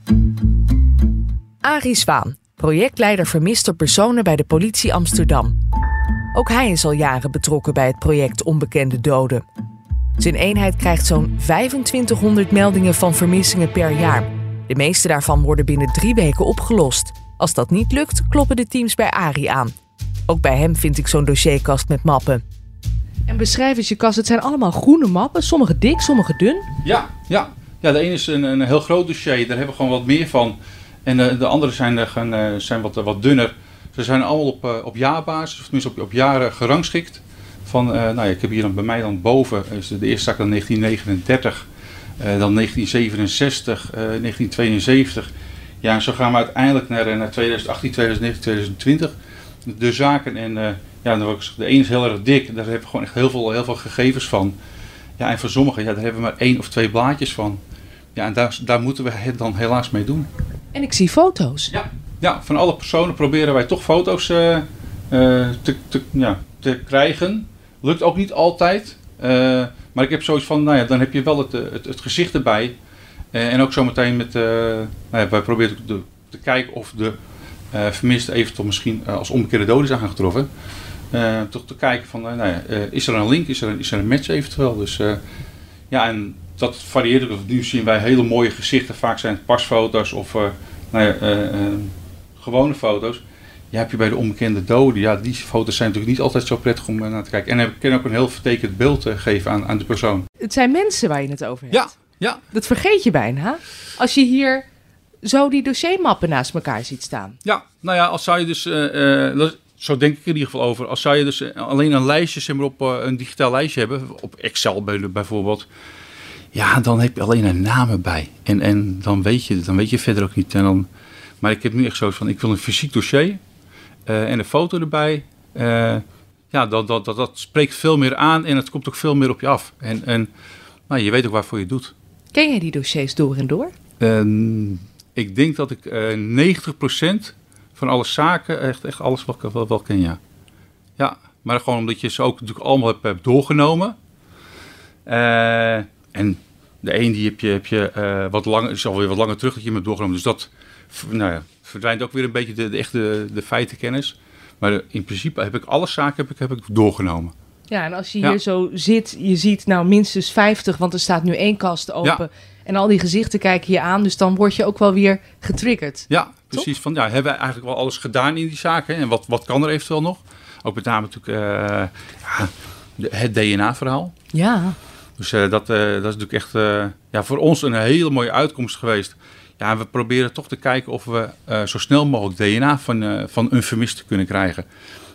Arie Zwaan, projectleider vermiste personen bij de politie Amsterdam. Ook hij is al jaren betrokken bij het project Onbekende Doden. Zijn eenheid krijgt zo'n 2500 meldingen van vermissingen per jaar. De meeste daarvan worden binnen drie weken opgelost. Als dat niet lukt, kloppen de teams bij Arie aan. Ook bij hem vind ik zo'n dossierkast met mappen. En beschrijf eens je kast. Het zijn allemaal groene mappen. Sommige dik, sommige dun. Ja, ja. ja de ene is een, een heel groot dossier. Daar hebben we gewoon wat meer van. En de, de andere zijn, uh, zijn wat, wat dunner. Ze zijn allemaal op, uh, op jaarbasis, of tenminste op, op jaren gerangschikt. Van, uh, nou ja, ik heb hier dan bij mij dan boven, is de, de eerste zak dan 1939, dan 1967, 1972. Ja, en zo gaan we uiteindelijk naar, naar 2018, 2019, 2020 de zaken. En uh, ja, de ene is heel erg dik, daar hebben we gewoon echt heel veel, heel veel gegevens van. Ja, en voor sommigen, ja, daar hebben we maar één of twee blaadjes van. Ja, en daar, daar moeten we het dan helaas mee doen. En ik zie foto's. Ja, ja van alle personen proberen wij toch foto's uh, uh, te, te, ja, te krijgen. Lukt ook niet altijd. maar ik heb zoiets van, nou ja, dan heb je wel het, het, het gezicht erbij. en ook zometeen met, nou ja, wij proberen te, te kijken of de vermist eventueel misschien uh, als omgekeerde doden zijn aangetroffen. Uh, toch te kijken van, nou ja, is er een link, is er een, is er een match eventueel. Dus ja, en dat varieert ook. Nu zien wij hele mooie gezichten. Vaak zijn het pasfoto's of nou ja, gewone foto's. Ja, heb je bij de onbekende doden. Ja, die foto's zijn natuurlijk niet altijd zo prettig om naar te kijken. En ik kan ook een heel vertekend beeld geven aan, aan de persoon. Het zijn mensen waar je het over hebt. Ja, ja. Dat vergeet je bijna. Als je hier zo die dossiermappen naast elkaar ziet staan. Ja, nou ja, als zou je dus, uh, zo denk ik in ieder geval over, als zou je dus eh, alleen een lijstje zeg maar, op een digitaal lijstje hebben, op Excel bijvoorbeeld, ja, dan heb je alleen een namen bij. En, en dan, weet je, dan weet je verder ook niet. En dan, maar ik heb nu echt zo van, ik wil een fysiek dossier. eh, en een foto erbij. Eh, ja, dat, dat, dat, dat spreekt veel meer aan en het komt ook veel meer op je af. En, en nou, je weet ook waarvoor je het doet. Ken jij die dossiers door en door? Ik denk dat ik eh 90% van alle zaken, echt, echt alles wat ik wel, wel ken, ja. Ja, maar gewoon omdat je ze ook natuurlijk allemaal hebt, hebt doorgenomen. Eh, en de een die heb je, heb je eh, wat langer, is alweer wat langer terug dat je hem hebt doorgenomen. Dus dat nou ja, verdwijnt ook weer een beetje de, de echte de feitenkennis. Maar in principe heb ik alle zaken heb ik, heb ik doorgenomen. Ja, en als je Ja. hier zo zit, je ziet nou minstens 50, want er staat nu één kast open. En al die gezichten kijken je aan, dus dan word je ook wel weer getriggerd. Ja, precies. Van, ja, hebben we eigenlijk wel alles gedaan in die zaken? En wat, wat kan er eventueel nog? Ook met name natuurlijk eh, ja, het DNA-verhaal. Ja. Dus eh, dat, eh, dat is natuurlijk echt ja, voor ons een hele mooie uitkomst geweest. Ja, we proberen toch te kijken of we zo snel mogelijk DNA van, van een vermiste kunnen krijgen.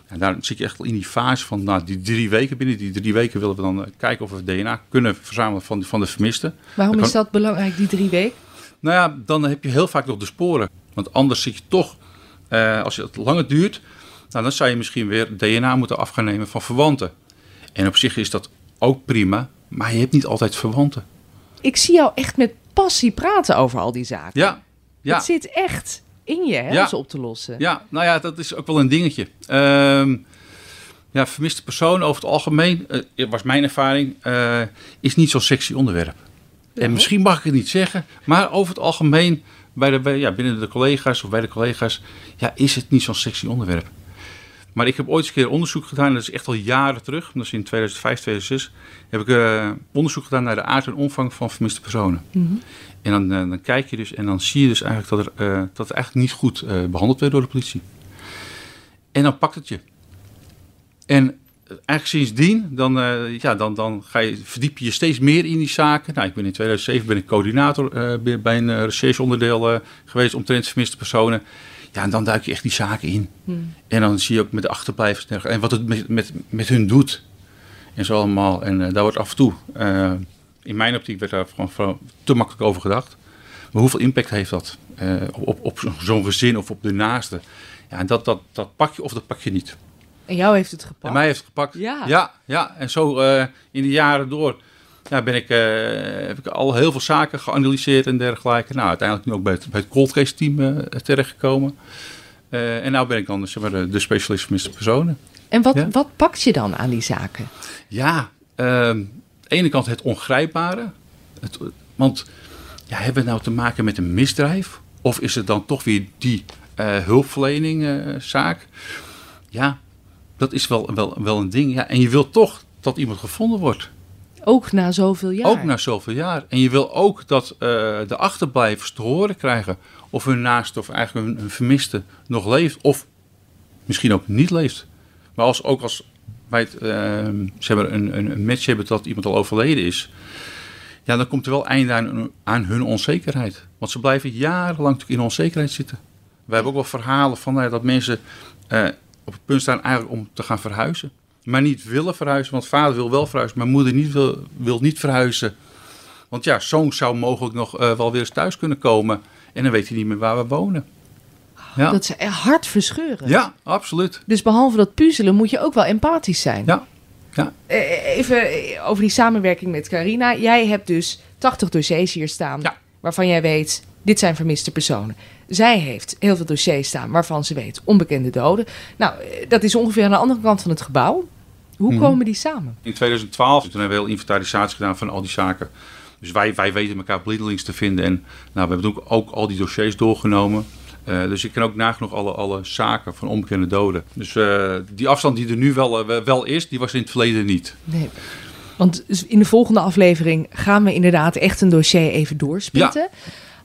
En daar zit je echt in die fase van nou, die drie weken. Binnen die drie weken willen we dan eh, kijken of we DNA kunnen verzamelen van, van de vermiste. Waarom Dat is dat belangrijk, die drie weken? Nou ja, dan heb je heel vaak nog de sporen. Want anders zit je toch, eh, als het langer duurt, nou, dan zou je misschien weer DNA moeten af gaan nemen van verwanten. En op zich is dat ook prima, maar je hebt niet altijd verwanten. Ik zie jou echt met passie praten over al die zaken. Ja, ja, Het zit echt in je, hè, Ja. om ze op te lossen. ja, nou ja, dat is ook wel een dingetje. Ehm, ja, vermiste persoon over het algemeen, eh, was mijn ervaring, eh, is niet zo'n sexy onderwerp. En misschien mag ik het niet zeggen, maar over het algemeen bij de, bij, ja, binnen de collega's of bij de collega's, ja, is het niet zo'n sexy onderwerp. Maar ik heb ooit eens een keer onderzoek gedaan, dat is echt al jaren terug, dat is in 2005, 2006, heb ik eh, onderzoek gedaan naar de aard en omvang van vermiste personen. Mhm. En dan, eh, dan kijk je dus en dan zie je dus eigenlijk dat, er, eh, dat het eigenlijk niet goed eh, behandeld werd door de politie. En dan pakt het je. En eigenlijk sindsdien, dan, ja, dan, dan ga je, verdiep je je steeds meer in die zaken. Nou, ik ben in 2007 ben ik coördinator bij- een rechercheonderdeel geweest omtrent vermiste personen. Ja, en dan duik je echt die zaken in. Hmm. En dan zie je ook met de achterblijvers en wat het met, met, met hun doet. En zo allemaal. En daar wordt af en toe, in mijn optiek, werd daar gewoon, te makkelijk over gedacht. Maar hoeveel impact heeft dat eh, op, op, op zo- zo'n gezin of op de naaste? Ja, en dat, dat, dat pak je of dat pak je niet. En jou heeft het gepakt. En mij heeft het gepakt. Ja. ja, ja. En zo eh, in de jaren door ja, ben ik, eh, heb ik al heel veel zaken geanalyseerd en dergelijke. Nou, uiteindelijk nu ook bij het, bij het cold case team eh, terechtgekomen. En nu ben ik dan zeg maar, de, specialist vermiste personen. En wat, Ja. wat pakt je dan aan die zaken? Ja, ehm, de ene kant het ongrijpbare. Het, want ja, hebben we nou te maken met een misdrijf? Of is het dan toch weer die eh hulpverlening eh, zaak? Ja, dat is wel, wel, wel een ding. Ja, en je wilt toch dat iemand gevonden wordt. Ook na zoveel jaar. Ook na zoveel jaar. En je wil ook dat eh, de achterblijvers te horen krijgen of hun naaste of eigenlijk hun, hun vermiste nog leeft. Of misschien ook niet leeft. Maar als, ook als het, ehm, zeg maar een, een, match hebben dat iemand al overleden is. Ja, dan komt er wel einde aan, aan hun onzekerheid. Want ze blijven jarenlang natuurlijk in onzekerheid zitten. We hebben ook wel verhalen van nou dat mensen eh, op het punt staan eigenlijk om te gaan verhuizen. Maar niet willen verhuizen, want vader wil wel verhuizen, maar moeder niet wil, wil niet verhuizen. Want ja, zoon zou mogelijk nog eh, wel weer eens thuis kunnen komen. En dan weet hij niet meer waar we wonen. Ja, Dat is echt hartverscheurend. ja absoluut. Dus behalve dat puzzelen moet je ook wel empathisch zijn. Ja, ja. Eh, Even eh, over die samenwerking met Carina. Jij hebt dus 80 dossiers hier staan Ja. waarvan jij weet, dit zijn vermiste personen. Zij heeft heel veel dossiers staan waarvan ze weet, onbekende doden. Nou, eh, dat is ongeveer aan de andere kant van het gebouw. Hoe Mhm. komen die samen? In 2012 toen hebben we heel inventarisatie gedaan van al die zaken. Dus wij, wij weten elkaar blindelings te vinden. En nou, we hebben ook, ook al die dossiers doorgenomen. Eh, dus ik ken ook nagenoeg alle, alle zaken van onbekende doden. Dus eh, die afstand die er nu wel, eh, wel is, die was in het verleden niet. Nee. Want in de volgende aflevering gaan we inderdaad echt een dossier even doorspitten.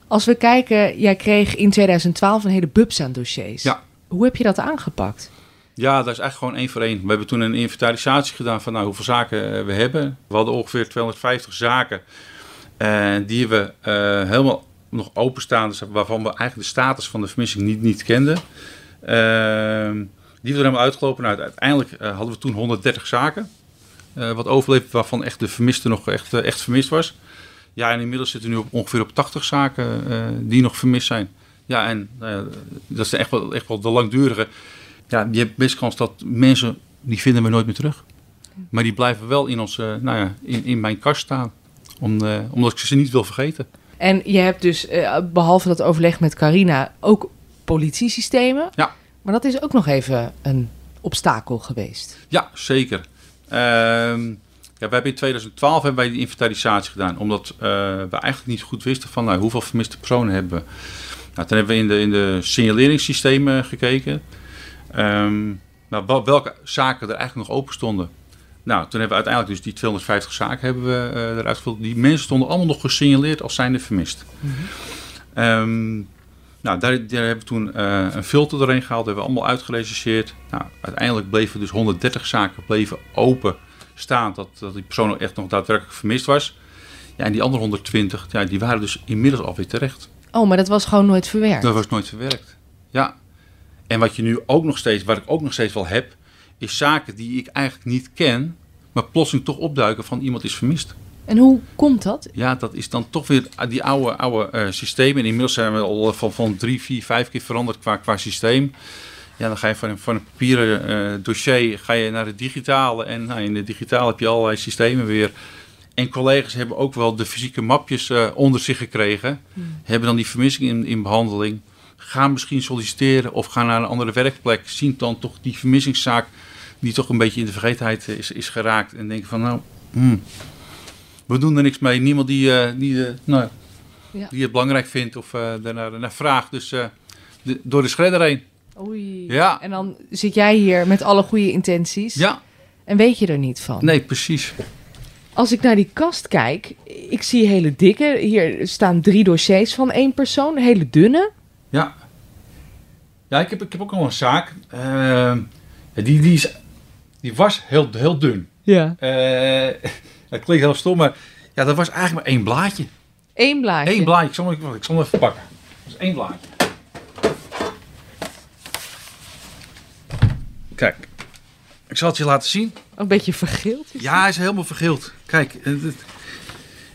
Als we kijken, jij kreeg in 2012 een hele bubs aan dossiers. Ja. Hoe heb je dat aangepakt? Ja, dat is eigenlijk gewoon één voor één. We hebben toen een inventarisatie gedaan van nou, hoeveel zaken we hebben. We hadden ongeveer 250 zaken. eh, die we eh, helemaal nog openstaan, dus waarvan we eigenlijk de status van de vermissing niet, niet kenden. Ehm, die we er helemaal uitgelopen. Nou, uiteindelijk eh, hadden we toen 130 zaken. eh, wat overleefd, waarvan echt de vermiste nog echt, eh, echt vermist was. Ja, en inmiddels zitten we nu op, ongeveer op 80 zaken die nog vermist zijn. Ja, en nou dat is echt wel, echt wel de langdurige. ja, je hebt best kans dat mensen, die vinden we nooit meer terug. Maar die blijven wel in, ons, eh, nou ja, in, in mijn kast staan. Om, omdat ik ze niet wil vergeten. En je hebt dus, eh, behalve dat overleg met Carina, ook politiesystemen. Ja. Maar dat is ook nog even een obstakel geweest. Ja, zeker. Ehm, ja, we hebben in 2012 hebben wij die inventarisatie gedaan. Omdat eh, we eigenlijk niet goed wisten van nou, hoeveel vermiste personen hebben we. Nou, toen hebben we in de, in de signaleringssystemen gekeken. Ehm, nou, wel- welke zaken er eigenlijk nog open stonden. Nou, toen hebben we uiteindelijk dus die 250 zaken hebben we eh, eruit gevuld. Die mensen stonden allemaal nog gesignaleerd als zijnde vermist. Ehm, nou, daar, daar hebben we toen eh, een filter doorheen gehaald. hebben we allemaal uitgerecenseerd. Nou, uiteindelijk bleven dus 130 zaken bleven open staan. Dat, dat die persoon ook echt nog daadwerkelijk vermist was. Ja, en die andere 120, ja, die waren dus inmiddels alweer terecht. Oh, maar dat was gewoon nooit verwerkt. Dat was nooit verwerkt. Ja. En wat je nu ook nog steeds, wat ik ook nog steeds wel heb, is zaken die ik eigenlijk niet ken, maar plotseling toch opduiken van iemand is vermist. En hoe komt dat? Ja, dat is dan toch weer die oude, oude eh, systemen. En inmiddels zijn we al van, van drie, vier, vijf keer veranderd qua, qua systeem. Ja, dan ga je van, een- van een papieren eh, dossier ga je naar het digitale. En nou, in het digitale heb je allerlei systemen weer. En collega's hebben ook wel de fysieke mapjes eh, onder zich gekregen. Hebben dan die vermissing in, in behandeling. Gaan misschien solliciteren of gaan naar een andere werkplek. Zien dan toch die vermissingszaak die toch een beetje in de vergetenheid is, is geraakt. En denken van nou, hmm, we doen er niks mee. Niemand die, eh, die, eh, nou, Ja. die het belangrijk vindt of eh daarnaar naar vraagt. Dus de- door de schredder heen. Oei. Ja. En dan zit jij hier met alle goede intenties Ja, en weet je er niet van. nee, precies. Als ik naar die kast kijk, ik zie hele dikke. Hier staan drie dossiers van één persoon, hele dunne. Ja. Ja, ik heb, ik heb ook nog een zaak. Eh, die, die, is, die was heel, heel dun. Ja. Eh het klinkt heel stom, maar ja, dat was eigenlijk maar één blaadje. Eén blaadje. Eén blaadje. Ik zal, hem- ik zal even pakken. Dat is één blaadje. Kijk, ik zal het je laten zien. Een beetje vergeeld. is Ja, hij is helemaal vergeeld. Kijk, dit-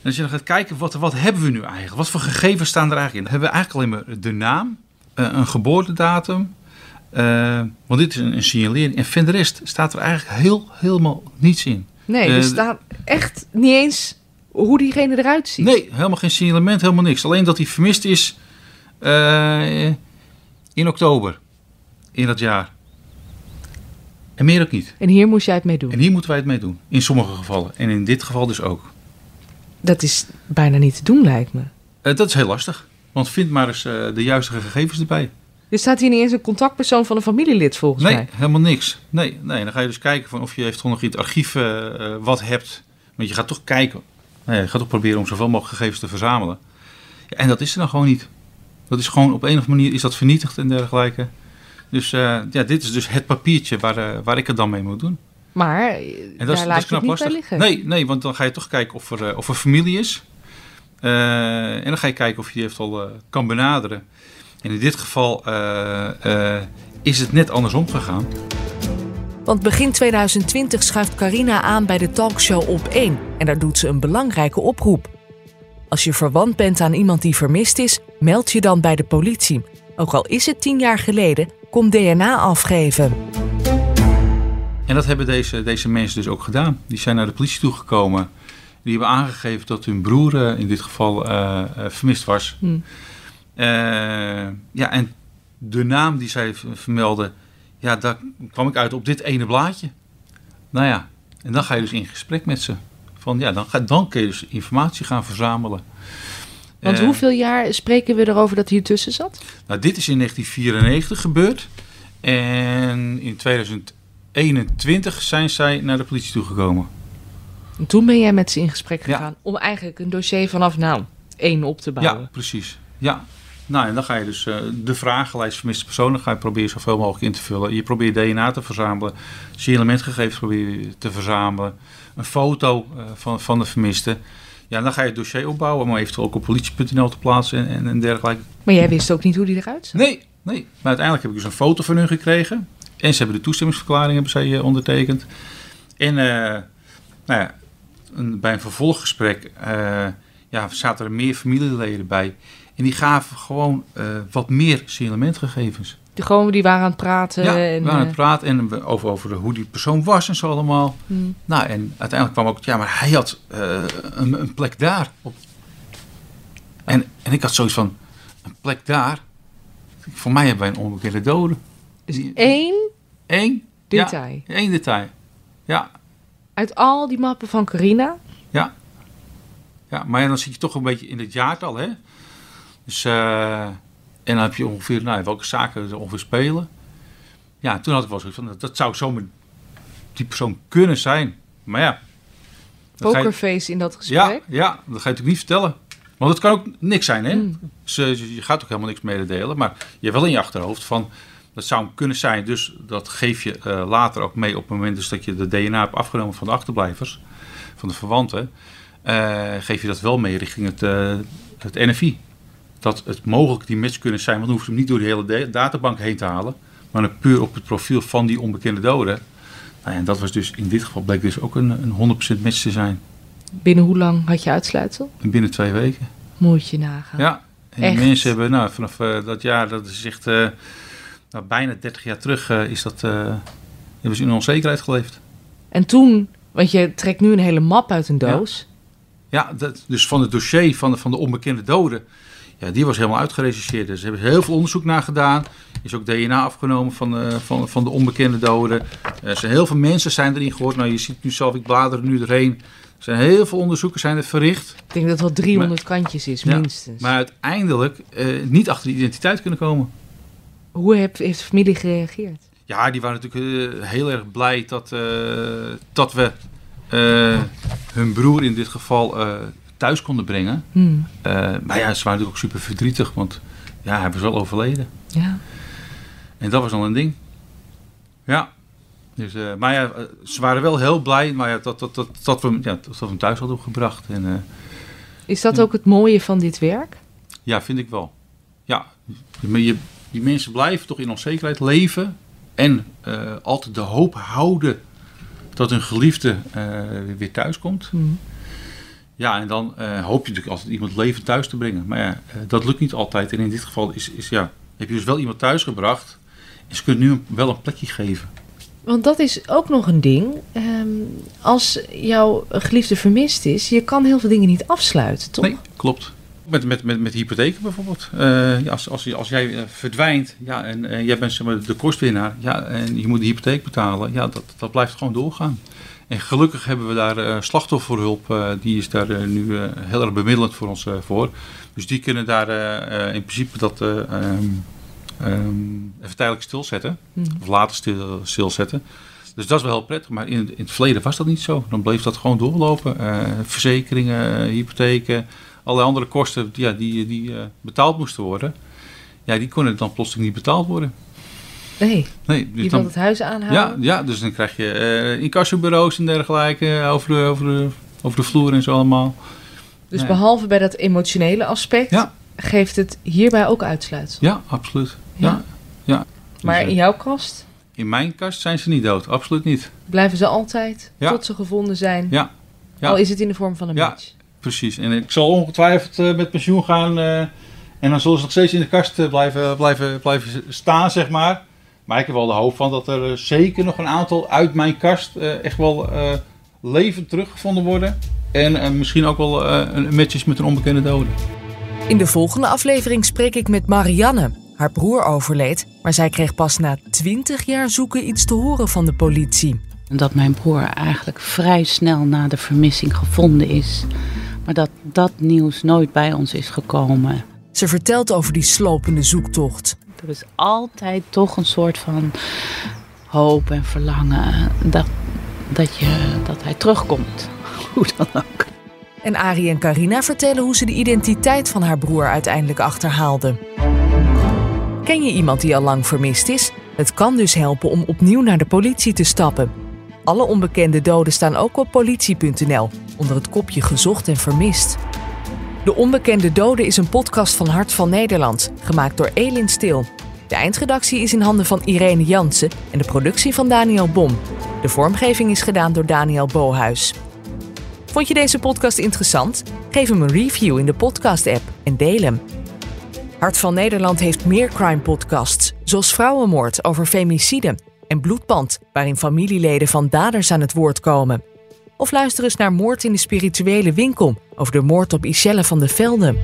en als je dan gaat kijken, wat, wat hebben we nu eigenlijk? Wat voor gegevens staan er eigenlijk in? Dan hebben we eigenlijk alleen maar de naam, eh, een geboortedatum. eh, want dit is een, een signalering. En verder de rest staat er eigenlijk heel, helemaal niets in. Nee, Eh, er staat echt niet eens hoe diegene eruit ziet. Nee, helemaal geen signalement, helemaal niks. Alleen dat hij vermist is in oktober in dat jaar. En meer ook niet. En hier moest jij het mee doen. En hier moeten wij het mee doen. In sommige gevallen. En in dit geval dus ook. Dat is bijna niet te doen, lijkt me. Eh, dat is heel lastig. Want vind maar eens eh, de juiste gegevens erbij. Er staat hier niet eens een contactpersoon van een familielid, volgens Nee, mij. helemaal niks. Nee, nee, dan ga je dus kijken van of je eventueel nog in het archief eh, wat hebt. Want je gaat toch kijken. Ja, je gaat toch proberen om zoveel mogelijk gegevens te verzamelen. Ja, en dat is er dan gewoon niet. Dat is gewoon op een of andere manier is dat vernietigd en dergelijke. Dus ja, dit is dus het papiertje waar, waar ik het dan mee moet doen. Maar eh, En daar dat is, knap niet lastig. bij liggen. Nee, nee, want dan ga je toch kijken of er, eh, of er familie is. Eh, en dan ga je kijken of je die eventueel eh, kan benaderen. En in dit geval eh, eh, is het net andersom gegaan. Want begin 2020 schuift Carina aan bij de talkshow op 1 en daar doet ze een belangrijke oproep. Als je verwant bent aan iemand die vermist is, meld je dan bij de politie. Ook al is het tien jaar geleden, kom DNA afgeven. En dat hebben deze, deze mensen dus ook gedaan. Die zijn naar de politie toegekomen. Die hebben aangegeven dat hun broer eh, in dit geval eh, eh, vermist was. Hm. Ja, en de naam die zij vermelden, ja, daar kwam ik uit op dit ene blaadje. Nou ja, en dan ga je dus in gesprek met ze. Van ja, dan, ga, dan kun je dus informatie gaan verzamelen. Want hoeveel jaar spreken we erover dat hier tussen zat? Nou, dit is in 1994 gebeurd. En in 2021 zijn zij naar de politie toegekomen. En toen ben jij met ze in gesprek Ja. gegaan om eigenlijk een dossier vanaf nou één op te bouwen. Ja, precies. Ja. Nou, en dan ga je dus eh, de vragenlijst vermiste personen ga je proberen zoveel mogelijk in te vullen. Je probeert DNA te verzamelen, signaletgegevens probeer je te verzamelen, een foto eh, van, van de vermiste. Ja, en dan ga je het dossier opbouwen, maar eventueel ook op politie.nl te plaatsen en, en, en dergelijke. Maar jij wist ook niet hoe die eruit zag. Nee, nee. Maar uiteindelijk heb ik dus een foto van hun gekregen. En ze hebben de toestemmingsverklaring hebben zij, eh, ondertekend. En eh, nou ja, een- bij een vervolggesprek eh, ja, zaten er meer familieleden bij. En die gaven gewoon wat meer signaletgegevens. Dus Gewoon, die waren aan het praten. Ja, en, waren aan het praten en over, over hoe die persoon was en zo allemaal. hmm. Nou, en uiteindelijk kwam ook, ja, maar hij had een, een plek daar. Op. En, en ik had zoiets van, een plek daar? Voor mij hebben wij een onbekende dode. Dus één Eén? detail. Ja, één detail. Ja, Uit al die mappen van Carina. ja. Ja, maar ja, dan zit je toch een beetje in het jaartal, hè. Dus, eh, en dan heb je ongeveer, nou, welke zaken er ongeveer spelen. Ja, toen had ik wel zoiets van, dat, dat zou zomaar die persoon kunnen zijn. Maar ja. je- Pokerface in dat Ja, gesprek. ja, dat ga je natuurlijk niet vertellen. Want het kan ook niks zijn, hè? Mm. Dus, je je gaat ook helemaal niks mededelen. Maar je hebt wel in je achterhoofd van... Dat zou hem kunnen zijn, dus dat geef je eh, later ook mee op het moment dus dat je de DNA hebt afgenomen van de achterblijvers, van de verwanten, eh, geef je dat wel mee richting het, eh, het NFI. Dat het mogelijk die match kunnen zijn, want dan hoef je hem niet door de hele da- databank heen te halen, maar dan puur op het profiel van die onbekende dode. Nou ja, en dat was dus in dit geval bleek dus ook een, een 100% match te zijn. Binnen hoe lang had je uitsluitsel? Binnen twee weken. Moet je nagaan. Ja, en die mensen hebben nou, vanaf dat jaar, dat is echt nou, bijna 30 jaar terug, eh, is dat, eh, hebben ze in onzekerheid geleefd. En toen, want je trekt nu een hele map uit een doos. Ja, dat, dus van het dossier van de, van de onbekende doden, ja, die was helemaal uitgerechercheerd. Dus ze hebben heel veel onderzoek naar gedaan. Is ook DNA afgenomen van, eh, van, van de onbekende doden. Er zijn heel veel mensen zijn erin gehoord. Nou, je ziet nu zelf, ik blader er nu doorheen. Er zijn heel veel onderzoeken zijn er verricht. Ik denk dat het wel 300 kantjes is, Ja, minstens. Maar uiteindelijk eh, niet achter de identiteit kunnen komen. Hoe heb, heeft de familie gereageerd? Ja, die waren natuurlijk eh, heel erg blij dat, eh, dat we eh, hun broer in dit geval thuis konden brengen. Hmm. Maar ja, ze waren natuurlijk ook super verdrietig, want ja, hij was wel overleden. Ja. En dat was al een ding. Ja. Dus, maar ja, ze waren wel heel blij maar ja, dat, dat, dat, dat, we, ja, dat we hem thuis hadden gebracht. En, Is dat Ja. ook het mooie van dit werk? ja, vind ik wel. Ja, je, die mensen blijven toch in onzekerheid leven. En eh, altijd de hoop houden dat hun geliefde eh, weer thuis komt. Hmm. Ja, en dan eh, hoop je natuurlijk altijd iemand levend thuis te brengen. Maar ja, dat lukt niet altijd. En in dit geval is, is, ja, heb je dus wel iemand thuis gebracht. En ze kunnen nu wel een plekje geven. Want dat is ook nog een ding. Ehm, als jouw geliefde vermist is, je kan heel veel dingen niet afsluiten, toch? Nee, klopt. Met, met, met, met hypotheken bijvoorbeeld. Eh, ja, als, als, als jij eh, verdwijnt ja, en eh, jij bent zeg maar, de kostwinnaar ja, en je moet de hypotheek betalen, ja, dat, dat blijft gewoon doorgaan. En gelukkig hebben we daar slachtofferhulp, die is daar nu heel erg bemiddelend voor ons voor. Dus die kunnen daar in principe dat eh, ehm, ehm, even tijdelijk stilzetten, Hmm. of later stil, stilzetten. Dus dat is wel heel prettig, maar in, in het verleden was dat niet zo. Dan bleef dat gewoon doorlopen. Verzekeringen, hypotheken, allerlei andere kosten die, ja, die, die eh, betaald moesten worden. Ja, die konden dan plotseling niet betaald worden. Nee, Nee, dus je dan, wilt het huis ja, aanhouden. ja, dus dan krijg je eh incassobureaus en dergelijke eh, over de, over, de, over de vloer en zo allemaal. Dus behalve bij dat emotionele aspect, Ja. geeft het hierbij ook uitsluitsel. Ja, absoluut. Ja. Ja. Maar Dus, in jouw kast in mijn kast zijn ze niet dood, absoluut niet. blijven ze altijd Ja. tot ze gevonden zijn. Ja. Ja. Al is het in de vorm van een Ja. match. Precies. En ik zal ongetwijfeld eh, met pensioen gaan. eh, en dan zullen ze nog steeds in de kast eh, blijven, blijven, blijven staan, zeg maar. Maar ik heb wel de hoop van dat er zeker nog een aantal uit mijn kast eh, echt wel eh, levend teruggevonden worden. En eh, misschien ook wel eh, een matches met een onbekende dode. In de volgende aflevering spreek ik met Marianne. Haar broer overleed, maar zij kreeg pas na 20 jaar zoeken iets te horen van de politie. Dat mijn broer eigenlijk vrij snel na de vermissing gevonden is. Maar dat dat nieuws nooit bij ons is gekomen. Ze vertelt over die slopende zoektocht. Er is altijd toch een soort van hoop en verlangen dat, dat, je, dat hij terugkomt. Hoe dan ook. En Arie en Carina vertellen hoe ze de identiteit van haar broer uiteindelijk achterhaalden. Ken je iemand die al lang vermist is? Het kan dus helpen om opnieuw naar de politie te stappen. Alle onbekende doden staan ook op politie.nl onder het kopje gezocht en vermist. De Onbekende Doden is een podcast van Hart van Nederland, gemaakt door Elin Stil. De eindredactie is in handen van Irene Jansen en de productie van Daniel Bom. De vormgeving is gedaan door Daniel Bohuis. Vond je deze podcast interessant? Geef hem een review in de podcast-app en deel hem. Hart van Nederland heeft meer crime podcasts, zoals Vrouwenmoord over femicide en Bloedband, waarin familieleden van daders aan het woord komen. Of luister eens naar Moord in de spirituele winkel over de moord op Iselle van de Velde.